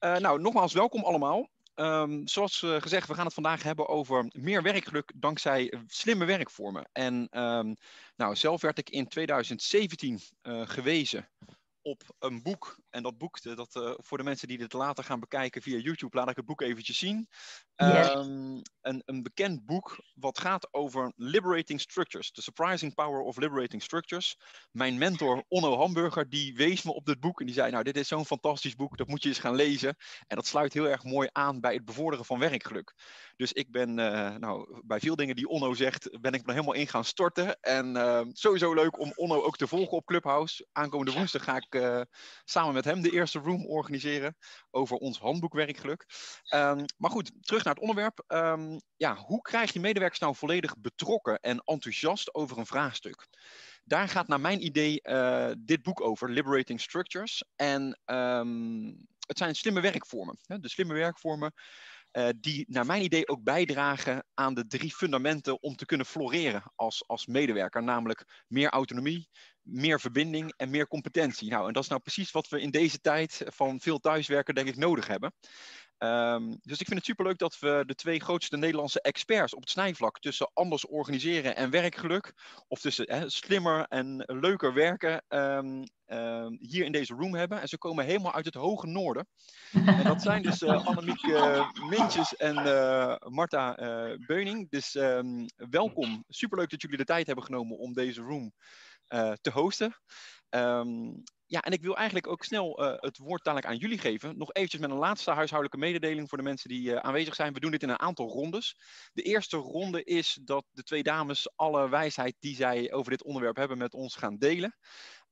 Uh, nou, nogmaals welkom allemaal. Um, zoals uh, gezegd, we gaan het vandaag hebben over meer werkgeluk dankzij slimme werkvormen. En um, nou, zelf werd ik in 2017 uh, gewezen op een boek. En dat boek, dat, uh, voor de mensen die dit later gaan bekijken via YouTube, laat ik het boek eventjes zien. Yes. Um, een, een bekend boek wat gaat over liberating structures. The surprising power of liberating structures. Mijn mentor Onno Hamburger, die wees me op dit boek en die zei, nou dit is zo'n fantastisch boek, dat moet je eens gaan lezen. En dat sluit heel erg mooi aan bij het bevorderen van werkgeluk. Dus ik ben, uh, nou, bij veel dingen die Onno zegt, ben ik me helemaal in gaan storten. En uh, sowieso leuk om Onno ook te volgen op Clubhouse. Aankomende woensdag ga ik samen met hem de eerste room organiseren over ons handboek werkgeluk. Um, maar goed, terug naar het onderwerp. Um, ja, hoe krijg je medewerkers nou volledig betrokken en enthousiast over een vraagstuk? Daar gaat naar mijn idee uh, dit boek over, Liberating Structures. En um, het zijn slimme werkvormen. Hè? De slimme werkvormen uh, die naar mijn idee ook bijdragen aan de drie fundamenten om te kunnen floreren als, als medewerker. Namelijk meer autonomie, meer verbinding en meer competentie. Nou, en dat is nou precies wat we in deze tijd van veel thuiswerken denk ik nodig hebben. Um, dus ik vind het superleuk dat we de twee grootste Nederlandse experts op het snijvlak tussen anders organiseren en werkgeluk, of tussen hè, slimmer en leuker werken, um, um, hier in deze room hebben. En ze komen helemaal uit het hoge noorden. en dat zijn dus uh, Annemiek uh, Mintjes en uh, Marta Beuning. Dus welkom. Superleuk dat jullie de tijd hebben genomen om deze room te hosten. Um, ja, en ik wil eigenlijk ook snel uh, het woord dadelijk aan jullie geven. Nog eventjes met een laatste huishoudelijke mededeling voor de mensen die uh, aanwezig zijn. We doen dit in een aantal rondes. De eerste ronde is dat de twee dames alle wijsheid die zij over dit onderwerp hebben met ons gaan delen.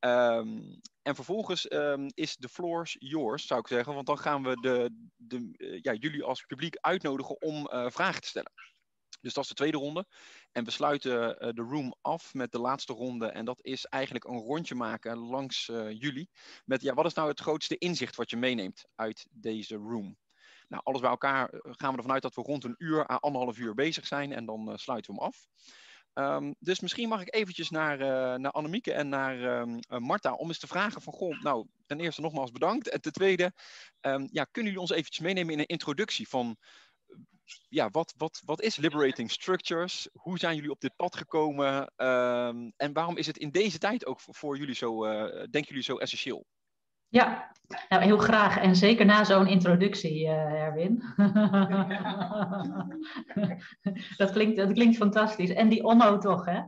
Um, en vervolgens um, is de floors yours, zou ik zeggen. Want dan gaan we de, de, ja, jullie als publiek uitnodigen om vragen te stellen. Dus dat is de tweede ronde. En we sluiten uh, de room af met de laatste ronde. En dat is eigenlijk een rondje maken langs uh, jullie. Met ja, wat is nou het grootste inzicht wat je meeneemt uit deze room? Nou, alles bij elkaar uh, gaan we ervan uit dat we rond een uur à anderhalf uur bezig zijn. En dan sluiten we hem af. Um, dus misschien mag ik eventjes naar, naar Annemieke en naar um, Marta om eens te vragen van, goh, nou, ten eerste nogmaals bedankt. En ten tweede, um, ja, kunnen jullie ons eventjes meenemen in een introductie van ja, wat, wat, wat is Liberating Structures? Hoe zijn jullie op dit pad gekomen? Um, en waarom is het in deze tijd ook voor, jullie zo, uh, denken jullie zo essentieel? Ja, nou, heel graag. En zeker na zo'n introductie, uh, Erwin. dat, klinkt, dat klinkt fantastisch. En die Onno toch, hè?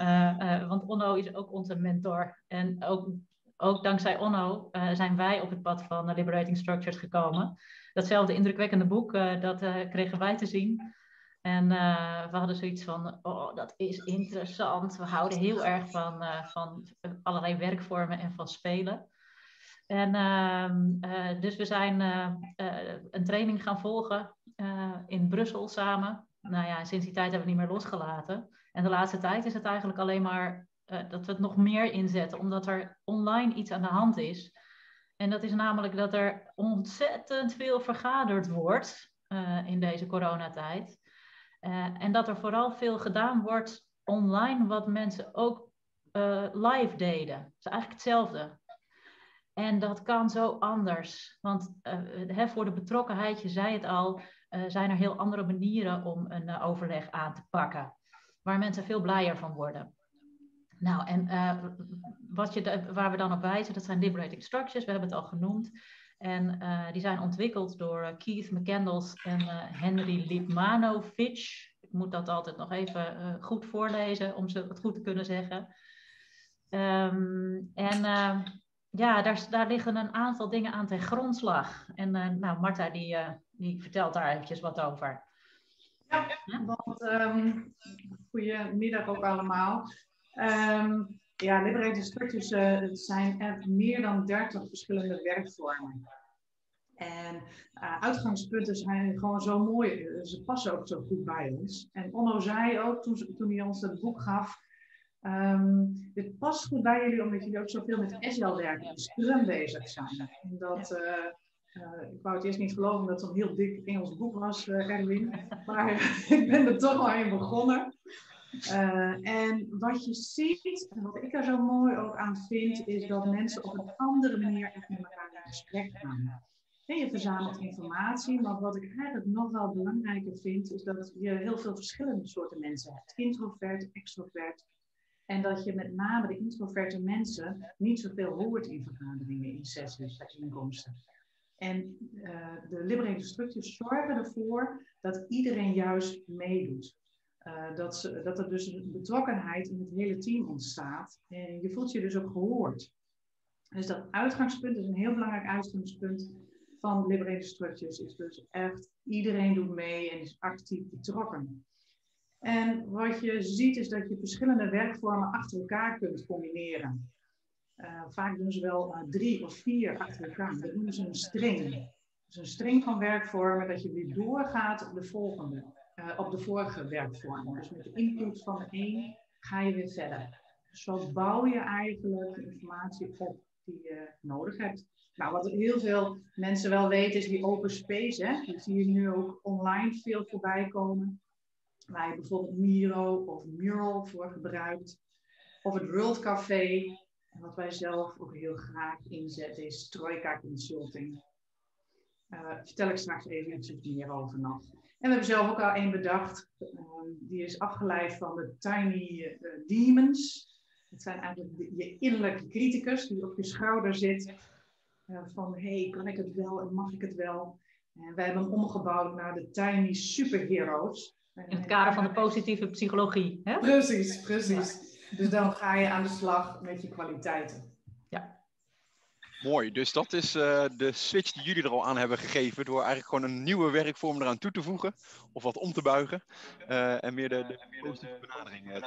Uh, want Onno is ook onze mentor. En ook, ook dankzij Onno zijn wij op het pad van Liberating Structures gekomen datzelfde indrukwekkende boek, uh, dat uh, kregen wij te zien. En uh, we hadden zoiets van, oh, dat is interessant. We houden heel erg van, van allerlei werkvormen en van spelen. En ehm, dus we zijn een training gaan volgen in Brussel samen. Nou ja, sinds die tijd hebben we niet meer losgelaten. En de laatste tijd is het eigenlijk alleen maar dat we het nog meer inzetten, omdat er online iets aan de hand is. En dat is namelijk dat er ontzettend veel vergaderd wordt uh, in deze coronatijd. Uh, en dat er vooral veel gedaan wordt online, wat mensen ook uh, live deden. Dat is eigenlijk hetzelfde. En dat kan zo anders. Want hè, voor de betrokkenheid, je zei het al, zijn er heel andere manieren om een overleg aan te pakken. Waar mensen veel blijer van worden. Nou, en uh, wat je waar we dan op wijzen, dat zijn liberating structures, we hebben het al genoemd. En uh, die zijn ontwikkeld door uh, Keith McCandles en Henry Lipmanovic. Ik moet dat altijd nog even goed voorlezen om ze het goed te kunnen zeggen. Um, en ja, daar, daar liggen een aantal dingen aan ten grondslag. En nou, Marta die, die vertelt daar eventjes wat over. Ja, want um, goedemiddag ook allemaal. Um, ja, liberated structures uh, zijn er meer dan 30 verschillende werkvormen. En uh, uitgangspunten zijn gewoon zo mooi, ze passen ook zo goed bij ons. En Onno zei ook toen, toen hij ons dat boek gaf, um, dit past goed bij jullie omdat jullie ook zoveel met agile werken en Scrum bezig zijn. En dat, uh, uh, ik wou het eerst niet geloven dat het een heel dik Engels boek was, Erwin. Maar ik ben er toch al in begonnen. Uh, en wat je ziet, en wat ik er zo mooi ook aan vind, is dat mensen op een andere manier echt met elkaar in gesprek gaan. En je verzamelt informatie, maar wat ik eigenlijk nog wel belangrijker vind, is dat je heel veel verschillende soorten mensen hebt. Introvert, extrovert. En dat je met name de introverte mensen niet zoveel hoort in vergaderingen, in sessies, bijeenkomsten. En uh, de liberating structures zorgen ervoor dat iedereen juist meedoet. Uh, dat, dat er dus een betrokkenheid in het hele team ontstaat. En je voelt je dus ook gehoord. Dus dat uitgangspunt is een heel belangrijk uitgangspunt van liberating structures. Is dus echt iedereen doet mee en is actief betrokken. En wat je ziet is dat je verschillende werkvormen achter elkaar kunt combineren. Uh, vaak doen ze wel uh, drie of vier achter elkaar. Dat noemen ze een string. Dus een string van werkvormen dat je weer doorgaat op de volgende, uh, op de vorige werkvorm. Dus met de input van de een ga je weer verder. Zo bouw je eigenlijk informatie op die je nodig hebt. Nou, wat heel veel mensen wel weten is die open space. Hè? Die zie je nu ook online veel voorbij komen. Waar je bijvoorbeeld Miro of Mural voor gebruikt. Of het World Café. En wat wij zelf ook heel graag inzetten is Troika Consulting. Uh, vertel ik straks even iets meer over nog. En we hebben zelf ook al één bedacht. Uh, die is afgeleid van de Tiny uh, Demons. Het zijn eigenlijk de, je innerlijke criticus die op je schouder zit. van, hé, hey, kan ik het wel en mag ik het wel? En wij hebben hem omgebouwd naar de Tiny Superheroes. In het kader van de positieve psychologie. Hè? Precies, precies. Dus dan ga je aan de slag met je kwaliteiten. Mooi, dus dat is uh, de switch die jullie er al aan hebben gegeven. Door eigenlijk gewoon een nieuwe werkvorm eraan toe te voegen. Of wat om te buigen. Uh, en meer de, de positieve benadering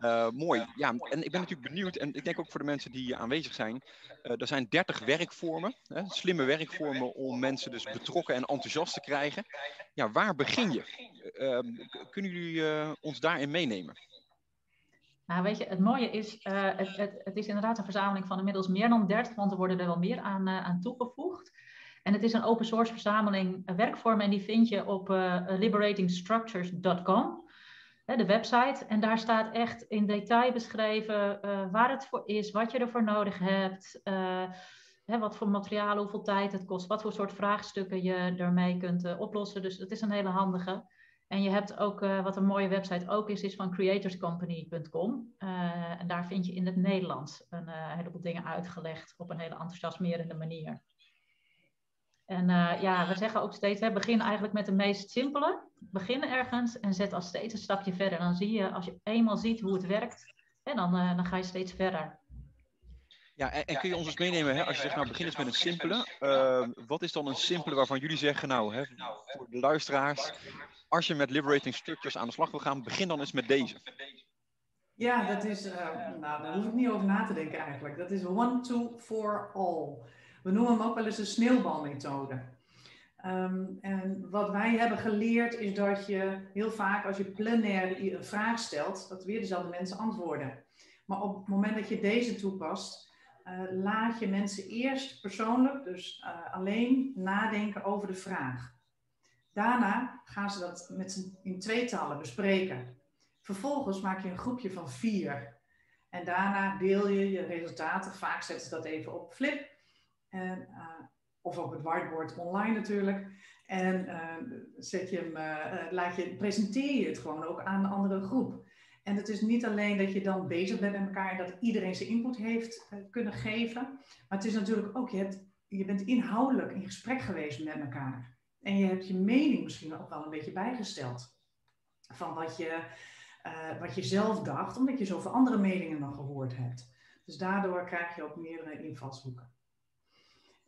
uh, Mooi, ja. En ik ben natuurlijk benieuwd. En ik denk ook voor de mensen die aanwezig zijn. er zijn 30 werkvormen. Slimme werkvormen om mensen dus betrokken en enthousiast te krijgen. Ja, waar begin je? kunnen jullie ons daarin meenemen? Nou, weet je, het mooie is, uh, het, het, het, is inderdaad een verzameling van inmiddels meer dan 30, want er worden er wel meer aan, uh, aan toegevoegd. En het is een open source verzameling uh, werkvormen en die vind je op liberatingstructures.com, de website. En daar staat echt in detail beschreven waar het voor is, wat je ervoor nodig hebt, hè, wat voor materialen, hoeveel tijd het kost, wat voor soort vraagstukken je ermee kunt oplossen. Dus het is een hele handige. En je hebt ook, uh, wat een mooie website ook is, is van creatorscompany.com. Uh, en daar vind je in het Nederlands een uh, heleboel dingen uitgelegd op een hele enthousiasmerende manier. En ja, we zeggen ook steeds, hè, begin eigenlijk met de meest simpele. Begin ergens en zet al steeds een stapje verder. Dan zie je, als je eenmaal ziet hoe het werkt, en dan, dan ga je steeds verder. Ja, en, en kun je ons eens meenemen, hè, als je zegt, nou begin eens met een simpele. Uh, wat is dan een simpele waarvan jullie zeggen, nou, hè, voor de luisteraars, als je met liberating structures aan de slag wil gaan, begin dan eens met deze. Ja, dat is, uh, nou, daar hoef ik niet over na te denken eigenlijk. Dat is one, two, for all. We noemen hem ook wel eens de sneeuwbalmethode. Um, en wat wij hebben geleerd is dat je heel vaak als je plenair een vraag stelt, dat weer dezelfde mensen antwoorden. Maar op het moment dat je deze toepast, laat je mensen eerst persoonlijk, dus uh, alleen, nadenken over de vraag. Daarna gaan ze dat met in tweetallen bespreken. Vervolgens maak je een groepje van vier. En daarna deel je je resultaten. Vaak zetten ze dat even op Flip. En, uh, of op het whiteboard online natuurlijk. En zet je hem, laat je, presenteer je het gewoon ook aan de andere groep. En het is niet alleen dat je dan bezig bent met elkaar en dat iedereen zijn input heeft uh, kunnen geven. Maar het is natuurlijk ook, je, hebt, je bent inhoudelijk in gesprek geweest met elkaar. En je hebt je mening misschien ook wel een beetje bijgesteld. Van wat je, uh, wat je zelf dacht, omdat je zoveel andere meningen dan gehoord hebt. Dus daardoor krijg je ook meerdere invalshoeken.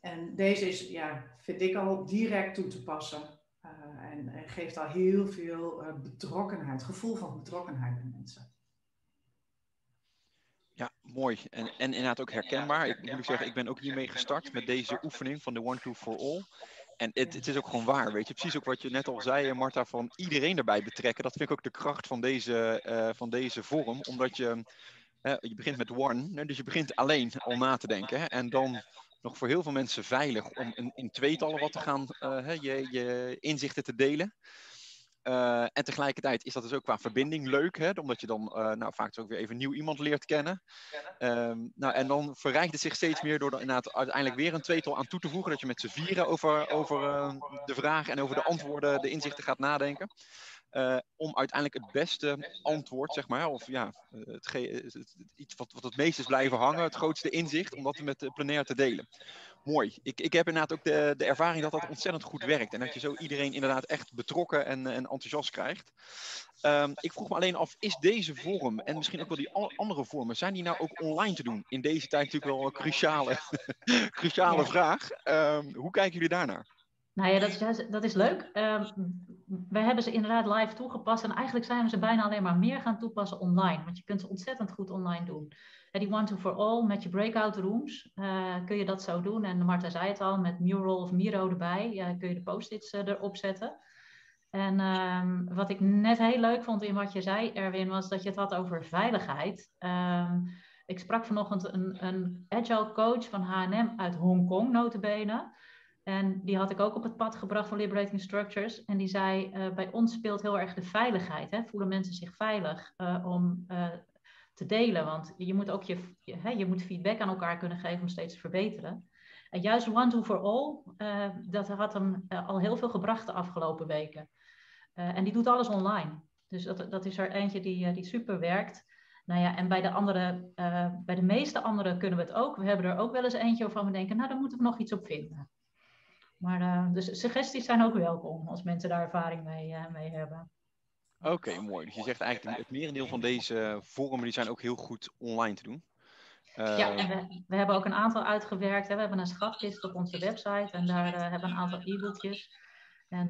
En deze is, ja, vind ik al direct toe te passen en, en, geeft al heel veel uh, betrokkenheid, gevoel van betrokkenheid bij mensen. Ja, mooi. En, en inderdaad ook herkenbaar. Ik moet zeggen, ik ben ook hiermee gestart met deze oefening van de One Two for All. En het, het, is ook gewoon waar, weet je. Precies ook wat je net al zei, Marta, van iedereen erbij betrekken. Dat vind ik ook de kracht van deze, uh, van deze vorm. Omdat je, je begint met one, dus je begint alleen al na te denken. En dan nog voor heel veel mensen veilig om in, in tweetallen wat te gaan, uh, je, je, inzichten te delen. Uh, en tegelijkertijd is dat dus ook qua verbinding leuk, hè? omdat je dan uh, nou, vaak ook weer even nieuw iemand leert kennen. Um, nou, en dan verrijkt het zich steeds meer door er uiteindelijk weer een tweetal aan toe te voegen, dat je met z'n vieren over, over de vraag en over de antwoorden, de inzichten gaat nadenken. Uh, om uiteindelijk het beste antwoord, zeg maar, of ja, het, het, iets wat, wat het meest is blijven hangen, het grootste inzicht, om dat met de plenair te delen mooi. Ik, ik heb inderdaad ook de, de ervaring dat dat ontzettend goed werkt. En dat je zo iedereen inderdaad echt betrokken en, en enthousiast krijgt. Um, ik vroeg me alleen af, is deze vorm en misschien ook wel die andere vormen, zijn die nou ook online te doen? In deze tijd natuurlijk wel een cruciale, cruciale vraag. Um, hoe kijken jullie daarnaar? Nou ja, dat is, dat is leuk. Um, wij hebben ze inderdaad live toegepast en eigenlijk zijn we ze bijna alleen maar meer gaan toepassen online. Want je kunt ze ontzettend goed online doen die one to for all met je breakout rooms uh, kun je dat zo doen. En Marta zei het al, met Mural of Miro erbij kun je de post-its uh, erop zetten. En um, wat ik net heel leuk vond in wat je zei, Erwin, was dat je het had over veiligheid. Um, ik sprak vanochtend een, een agile coach van H&M uit Hongkong, notabene. En die had ik ook op het pad gebracht van Liberating Structures. En die zei, bij ons speelt heel erg de veiligheid. Hè? Voelen mensen zich veilig om te delen. Want je moet ook je, je, hè, je moet feedback aan elkaar kunnen geven om steeds te verbeteren. En juist One to for All, dat had hem al heel veel gebracht de afgelopen weken. En die doet alles online. Dus dat, dat is er eentje die, die super werkt. Nou ja, en bij de, andere, bij de meeste anderen kunnen we het ook. We hebben er ook wel eens eentje waarvan we denken, nou, daar moeten we nog iets op vinden. Maar dus suggesties zijn ook welkom als mensen daar ervaring mee, mee hebben. Oké, okay, mooi. Dus je zegt eigenlijk het merendeel van deze vormen die zijn ook heel goed online te doen. Uh, ja, en we, we, hebben ook een aantal uitgewerkt. Hè. We hebben een schatkist op onze website en daar hebben we een aantal e-boekjes. En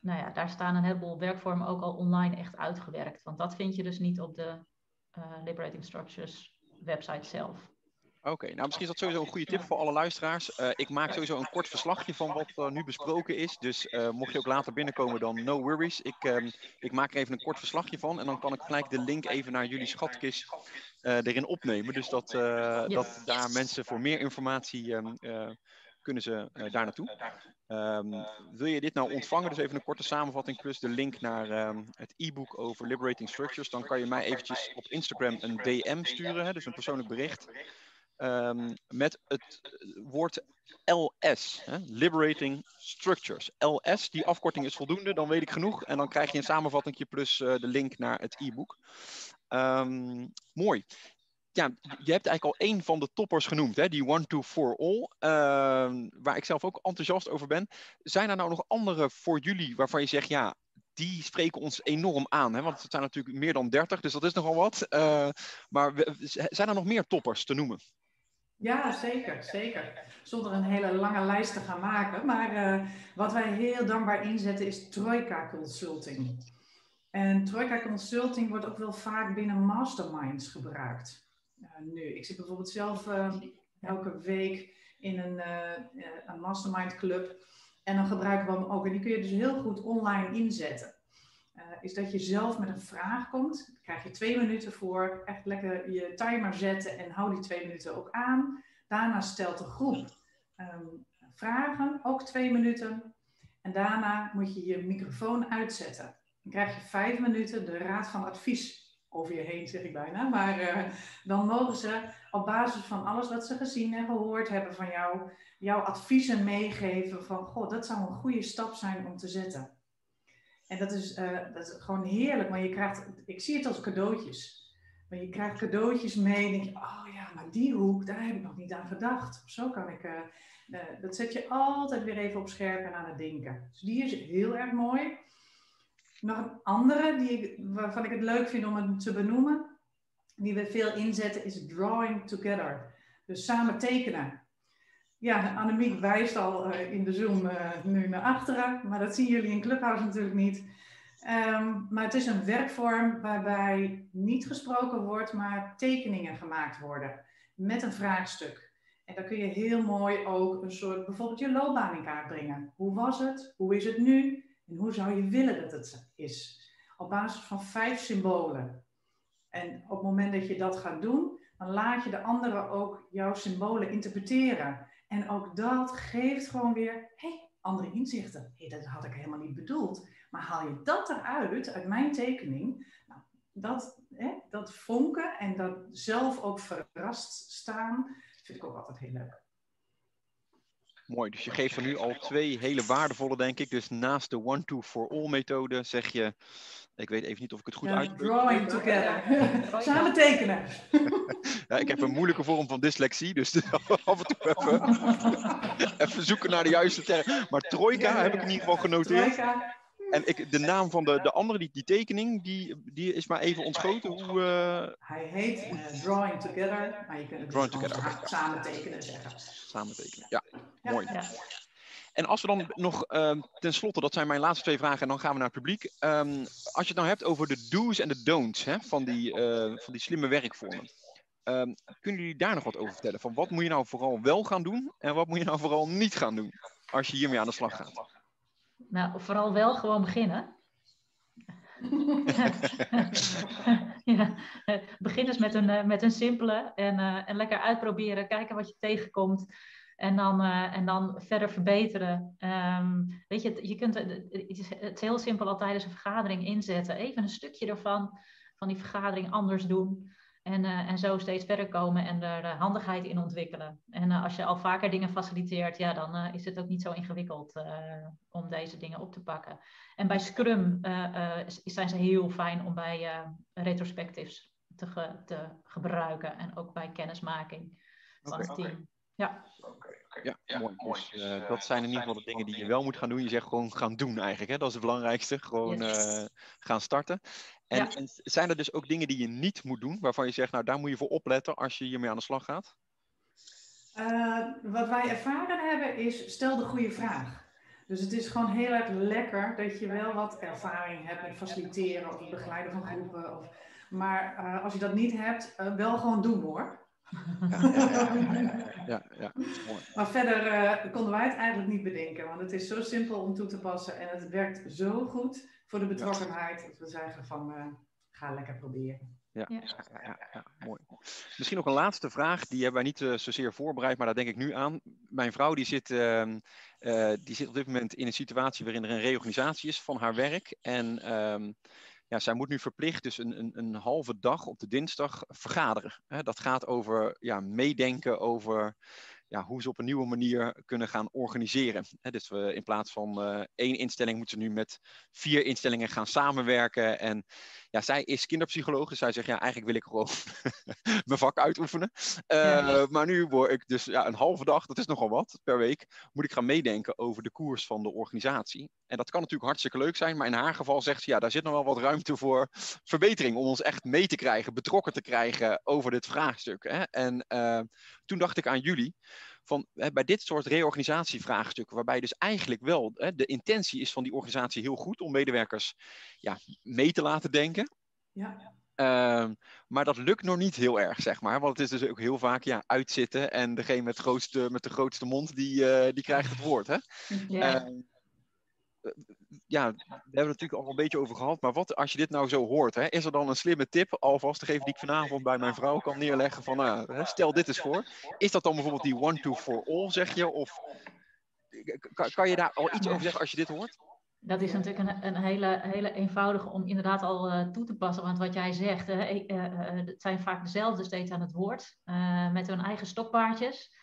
nou ja, daar staan een heleboel werkvormen ook al online echt uitgewerkt. Want dat vind je dus niet op de Liberating Structures website zelf. Oké, nou misschien is dat sowieso een goede tip voor alle luisteraars. Uh, ik maak sowieso een kort verslagje van wat uh, nu besproken is. Dus uh, mocht je ook later binnenkomen, dan no worries. Ik, ehm, ik maak er even een kort verslagje van. En dan kan ik gelijk de link even naar jullie schatkist erin opnemen. Dus dat, yes. dat daar mensen voor meer informatie um, kunnen ze daar naartoe. Um, wil je dit nou ontvangen, dus even een korte samenvatting plus de link naar het e-book over Liberating Structures, dan kan je mij eventjes op Instagram een DM sturen, hè, dus een persoonlijk bericht. Um, met het woord LS, hè? Liberating Structures. LS, die afkorting is voldoende, dan weet ik genoeg. En dan krijg je een samenvatting plus uh, de link naar het e-book. Um, mooi. Ja, je hebt eigenlijk al één van de toppers genoemd, hè? die One to For All, uh, waar ik zelf ook enthousiast over ben. Zijn er nou nog andere voor jullie waarvan je zegt, ja, die spreken ons enorm aan. Hè? Want het zijn natuurlijk meer dan 30, dus dat is nogal wat. Uh, maar zijn er nog meer toppers te noemen? Ja, zeker, zeker. Zonder een hele lange lijst te gaan maken. Maar uh, wat wij heel dankbaar inzetten is Troika Consulting. En Troika Consulting wordt ook wel vaak binnen masterminds gebruikt. Uh, nu, ik zit bijvoorbeeld zelf uh, elke week in een, een mastermind club. En dan gebruiken we hem ook. En die kun je dus heel goed online inzetten. Is dat je zelf met een vraag komt. Daar krijg je twee minuten voor. Echt lekker je timer zetten en hou die twee minuten ook aan. Daarna stelt de groep um, vragen, ook twee minuten. En daarna moet je je microfoon uitzetten. Dan krijg je vijf minuten de raad van advies over je heen, zeg ik bijna. Maar uh, dan mogen ze op basis van alles wat ze gezien en gehoord hebben van jou, jouw adviezen meegeven van, goh, dat zou een goede stap zijn om te zetten. En dat is, uh, dat is gewoon heerlijk, maar je krijgt, ik zie het als cadeautjes. Maar je krijgt cadeautjes mee en denk je, oh ja, maar die hoek, daar heb ik nog niet aan gedacht. Of zo kan ik, uh, uh, dat zet je altijd weer even op scherp en aan het denken. Dus die is heel erg mooi. Nog een andere die waarvan ik het leuk vind om het te benoemen, die we veel inzetten, is drawing together. Dus samen tekenen. Ja, Annemiek wijst al uh, in de Zoom nu naar achteren, maar dat zien jullie in Clubhouse natuurlijk niet. Um, maar het is een werkvorm waarbij niet gesproken wordt, maar tekeningen gemaakt worden met een vraagstuk. En dan kun je heel mooi ook een soort, bijvoorbeeld je loopbaan in kaart brengen. Hoe was het? Hoe is het nu? En hoe zou je willen dat het is? Op basis van vijf symbolen. En op het moment dat je dat gaat doen, dan laat je de anderen ook jouw symbolen interpreteren. En ook dat geeft gewoon weer, hey, andere inzichten. Hey, dat had ik helemaal niet bedoeld. Maar haal je dat eruit, uit mijn tekening, nou, dat, hè, dat vonken en dat zelf ook verrast staan, vind ik ook altijd heel leuk. Mooi, dus je geeft er nu al twee hele waardevolle, denk ik. Dus naast de one-two-for-all methode zeg je, ik weet even niet of ik het goed ja, uitspreek. Drawing together. Samen tekenen. ja, ik heb een moeilijke vorm van dyslexie, dus af en toe even, even zoeken naar de juiste term. Maar trojka heb ik in ieder geval genoteerd. En ik, de naam van de, de andere, die, die tekening, die, die is maar even ontschoten. Hoe, uh... Hij heet uh, Drawing Together, maar je kunt het Drawing dus together, samen tekenen zeggen. Samen tekenen, ja. Mooi. Ja. En als we dan nog uh, tenslotte, dat zijn mijn laatste twee vragen, en dan gaan we naar het publiek. Um, als je het nou hebt over de do's en de don'ts hè, van, die, uh, van die slimme werkvormen. Um, kunnen jullie daar nog wat over vertellen? Van wat moet je nou vooral wel gaan doen en wat moet je nou vooral niet gaan doen als je hiermee aan de slag gaat? Nou, vooral wel gewoon beginnen. ja, begin eens met een, eh, met een simpele en, uh, en lekker uitproberen, kijken wat je tegenkomt. En dan, uh, en dan verder verbeteren. Um, weet je, je kunt, het is, het heel simpel al tijdens een vergadering inzetten. Even een stukje ervan, van die vergadering anders doen. En, uh, en zo steeds verder komen en er uh, handigheid in ontwikkelen. En als je al vaker dingen faciliteert, ja, dan is het ook niet zo ingewikkeld om deze dingen op te pakken. En bij Scrum zijn ze heel fijn om bij retrospectives te, ge te, gebruiken. En ook bij kennismaking van okay, het team. Okay. Ja. Okay, ja, ja, mooi. Dus, uh, dat zijn in ieder geval de dingen die je wel moet gaan doen. Je zegt gewoon gaan doen eigenlijk. Hè? Dat is het belangrijkste. Gewoon yes. uh, gaan starten. En, ja. en, zijn er dus ook dingen die je niet moet doen, waarvan je zegt, nou daar moet je voor opletten als je hiermee aan de slag gaat? Uh, wat wij ervaren hebben is, stel de goede vraag. Dus het is gewoon heel erg lekker dat je wel wat ervaring hebt met faciliteren of het begeleiden van groepen. Of, maar uh, als je dat niet hebt, uh, wel gewoon doen hoor. Ja, ja, ja, ja, ja Maar verder konden wij het eigenlijk niet bedenken, want het is zo simpel om toe te passen en het werkt zo goed voor de betrokkenheid. Dat we zeggen van, uh, ga lekker proberen. Ja, ja. ja, ja, mooi. Misschien nog een laatste vraag. Die hebben wij niet uh, zozeer voorbereid, maar daar denk ik nu aan. Mijn vrouw die zit, uh, uh, die zit op dit moment in een situatie waarin er een reorganisatie is van haar werk. En ehm, ja, zij moet nu verplicht dus een, een, een halve dag op de dinsdag vergaderen. Hè, dat gaat over ja, meedenken over ja, hoe ze op een nieuwe manier kunnen gaan organiseren. dus we, in plaats van uh, één instelling moeten ze nu met vier instellingen gaan samenwerken. En ja, zij is kinderpsycholoog, dus zij zegt ja, eigenlijk wil ik gewoon mijn vak uitoefenen. Uh, ja. Maar nu word ik dus ja, een halve dag, dat is nogal wat per week, moet ik gaan meedenken over de koers van de organisatie. En dat kan natuurlijk hartstikke leuk zijn, maar in haar geval zegt ze ja, daar zit nog wel wat ruimte voor verbetering. Om ons echt mee te krijgen, betrokken te krijgen over dit vraagstuk. Hè? En uh, toen dacht ik aan jullie van hè, bij dit soort reorganisatievraagstukken, waarbij dus eigenlijk wel hè, de intentie is van die organisatie heel goed om medewerkers ja, mee te laten denken. Ja. Uh, maar dat lukt nog niet heel erg, zeg maar. Want het is dus ook heel vaak ja, uitzitten en degene met, grootste, met de grootste mond, die, uh, die krijgt het woord. Hè? Ja. Uh, ja, we hebben het natuurlijk al een beetje over gehad. Maar wat als je dit nou zo hoort? Hè, is er dan een slimme tip alvast te geven die ik vanavond bij mijn vrouw kan neerleggen? Van nou, stel dit eens voor. Is dat dan bijvoorbeeld die one two for all, zeg je? Of kan, je daar al iets over zeggen als je dit hoort? Dat is natuurlijk een, een hele, hele eenvoudige om inderdaad al uh, toe te passen. Want wat jij zegt, uh, uh, het zijn vaak dezelfde steeds aan het woord. met hun eigen stokpaardjes.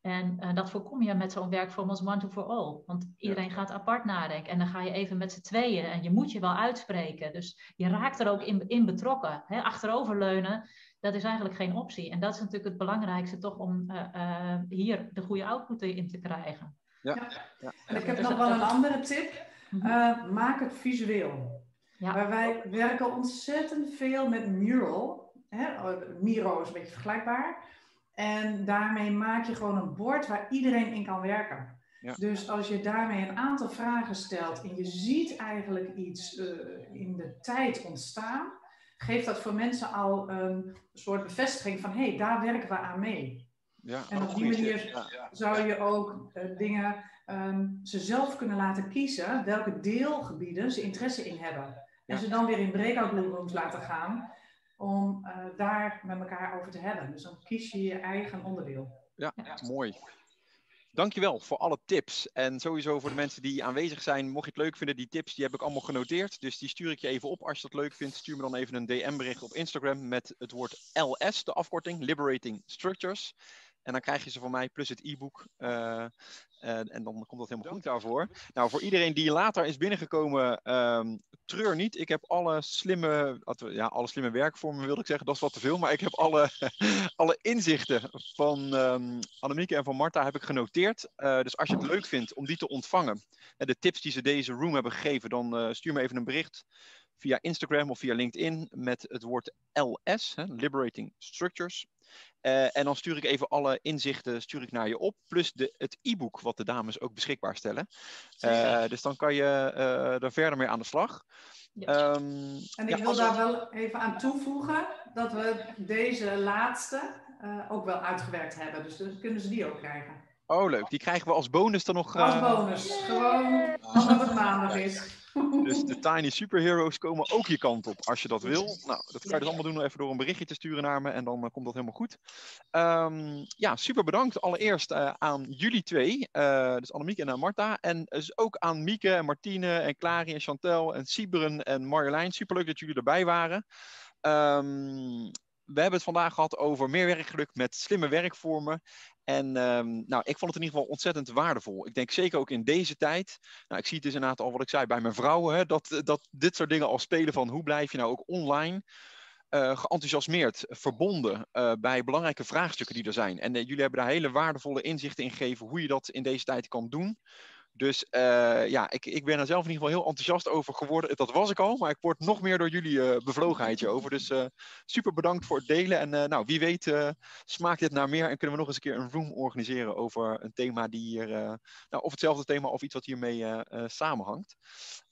En uh, dat voorkom je met zo'n werkvorm als one to for all. Want iedereen ja. gaat apart nadenken. En dan ga je even met z'n tweeën. En je moet je wel uitspreken. Dus je raakt er ook in, in betrokken. Hè? Achteroverleunen, dat is eigenlijk geen optie. En dat is natuurlijk het belangrijkste toch om uh, uh, hier de goede output in te krijgen. Ja. ja. ja. En ik heb nog wel een andere tip. Mm-hmm. maak het visueel. Ja. Maar wij werken ontzettend veel met mural. Hè? Miro is een beetje vergelijkbaar. En daarmee maak je gewoon een bord waar iedereen in kan werken. Ja. Dus als je daarmee een aantal vragen stelt en je ziet eigenlijk iets uh, in de tijd ontstaan, geeft dat voor mensen al een soort bevestiging van hé, hey, daar werken we aan mee. Ja, en op die manier ja. zou je ook uh, dingen um, ze zelf kunnen laten kiezen welke deelgebieden ze interesse in hebben. En ze dan weer in breakout rooms laten gaan om uh, daar met elkaar over te hebben. Dus dan kies je je eigen onderdeel. Ja, ja. mooi. dankjewel voor alle tips. En sowieso voor de mensen die aanwezig zijn. Mocht je het leuk vinden, die tips die heb ik allemaal genoteerd. Dus die stuur ik je even op. Als je dat leuk vindt, stuur me dan even een DM-bericht op Instagram met het woord LS, de afkorting, Liberating Structures. En dan krijg je ze van mij plus het e-book. Uh, en dan komt dat helemaal goed daarvoor. Nou, voor iedereen die later is binnengekomen, um, treur niet. Ik heb alle slimme, ja, alle slimme werkvormen wilde ik zeggen, dat is wat te veel. Maar ik heb alle, alle inzichten van um, Annemieke en van Marta heb ik genoteerd. Uh, dus als je het leuk vindt om die te ontvangen, en de tips die ze deze room hebben gegeven, dan uh, stuur me even een bericht via Instagram of via LinkedIn met het woord LS, hè, Liberating Structures. Uh, en dan stuur ik even alle inzichten stuur ik naar je op. Plus de, het e-book wat de dames ook beschikbaar stellen. Uh, dus dan kan je uh, er verder mee aan de slag. Ja. Um, en ik ja, wil daar wel even aan toevoegen dat we deze laatste ook wel uitgewerkt hebben. Dus dan kunnen ze die ook krijgen. Oh, leuk. Die krijgen we als bonus dan nog. Als bonus. Gewoon omdat het maandag is. Dus de Tiny Superheroes komen ook je kant op als je dat wil. Nou, dat kan je dus allemaal doen even door een berichtje te sturen naar me en dan uh, komt dat helemaal goed. Um, ja, super bedankt allereerst uh, aan jullie twee, uh, dus Annemiek en Marta. En dus ook aan Mieke en Martine en Clary en Chantel en Siberen en Marjolein. Superleuk dat jullie erbij waren. Um, we hebben het vandaag gehad over meer werkgeluk met slimme werkvormen. En um, nou, ik vond het in ieder geval ontzettend waardevol. Ik denk zeker ook in deze tijd. Nou, ik zie het dus inderdaad al wat ik zei bij mijn vrouwen. Dat, dat dit soort dingen al spelen van hoe blijf je nou ook online uh, geenthousiasmeerd, verbonden uh, bij belangrijke vraagstukken die er zijn. En uh, jullie hebben daar hele waardevolle inzichten in gegeven hoe je dat in deze tijd kan doen. Dus uh, ja, ik, ik ben er zelf in ieder geval heel enthousiast over geworden. Dat was ik al, maar ik word nog meer door jullie uh, bevlogenheidje over. Dus uh, super bedankt voor het delen. En nou, wie weet smaakt dit naar meer en kunnen we nog eens een keer een room organiseren over een thema die hier, nou, of hetzelfde thema of iets wat hiermee samenhangt.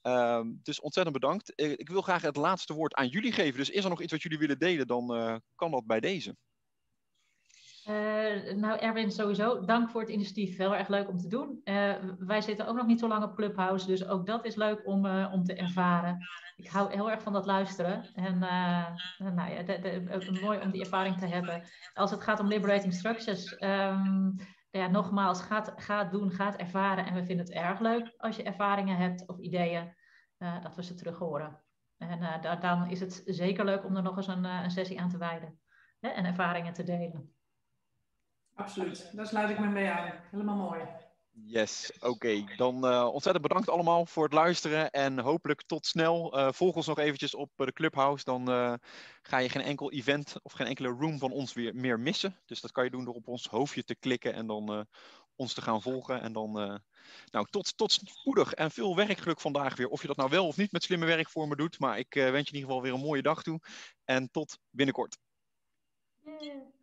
Ehm, dus ontzettend bedankt. ik wil graag het laatste woord aan jullie geven. Dus is er nog iets wat jullie willen delen, dan kan dat bij deze. Uh, nou, Erwin, sowieso, dank voor het initiatief. Heel erg leuk om te doen. Uh, wij zitten ook nog niet zo lang op Clubhouse, dus ook dat is leuk om, uh, om te ervaren. Ik hou heel erg van dat luisteren. En nou ja, mooi om die ervaring te hebben. Als het gaat om liberating structures, um, ja, nogmaals, gaat, gaat doen, gaat ervaren. En we vinden het erg leuk als je ervaringen hebt of ideeën, dat we ze terug horen. En dan is het zeker leuk om er nog eens een, een sessie aan te wijden hè, en ervaringen te delen. Absoluut, daar sluit ik me mee aan. Helemaal mooi. Yes, oké. Okay. Dan uh, ontzettend bedankt allemaal voor het luisteren en hopelijk tot snel. Uh, volg ons nog eventjes op de Clubhouse, dan uh, ga je geen enkel event of geen enkele room van ons weer meer missen. Dus dat kan je doen door op ons hoofdje te klikken en dan ons te gaan volgen. En dan, nou, tot, tot spoedig en veel werkgeluk vandaag weer. Of je dat nou wel of niet met slimme werkvormen doet, maar ik wens je in ieder geval weer een mooie dag toe. En tot binnenkort. Yeah.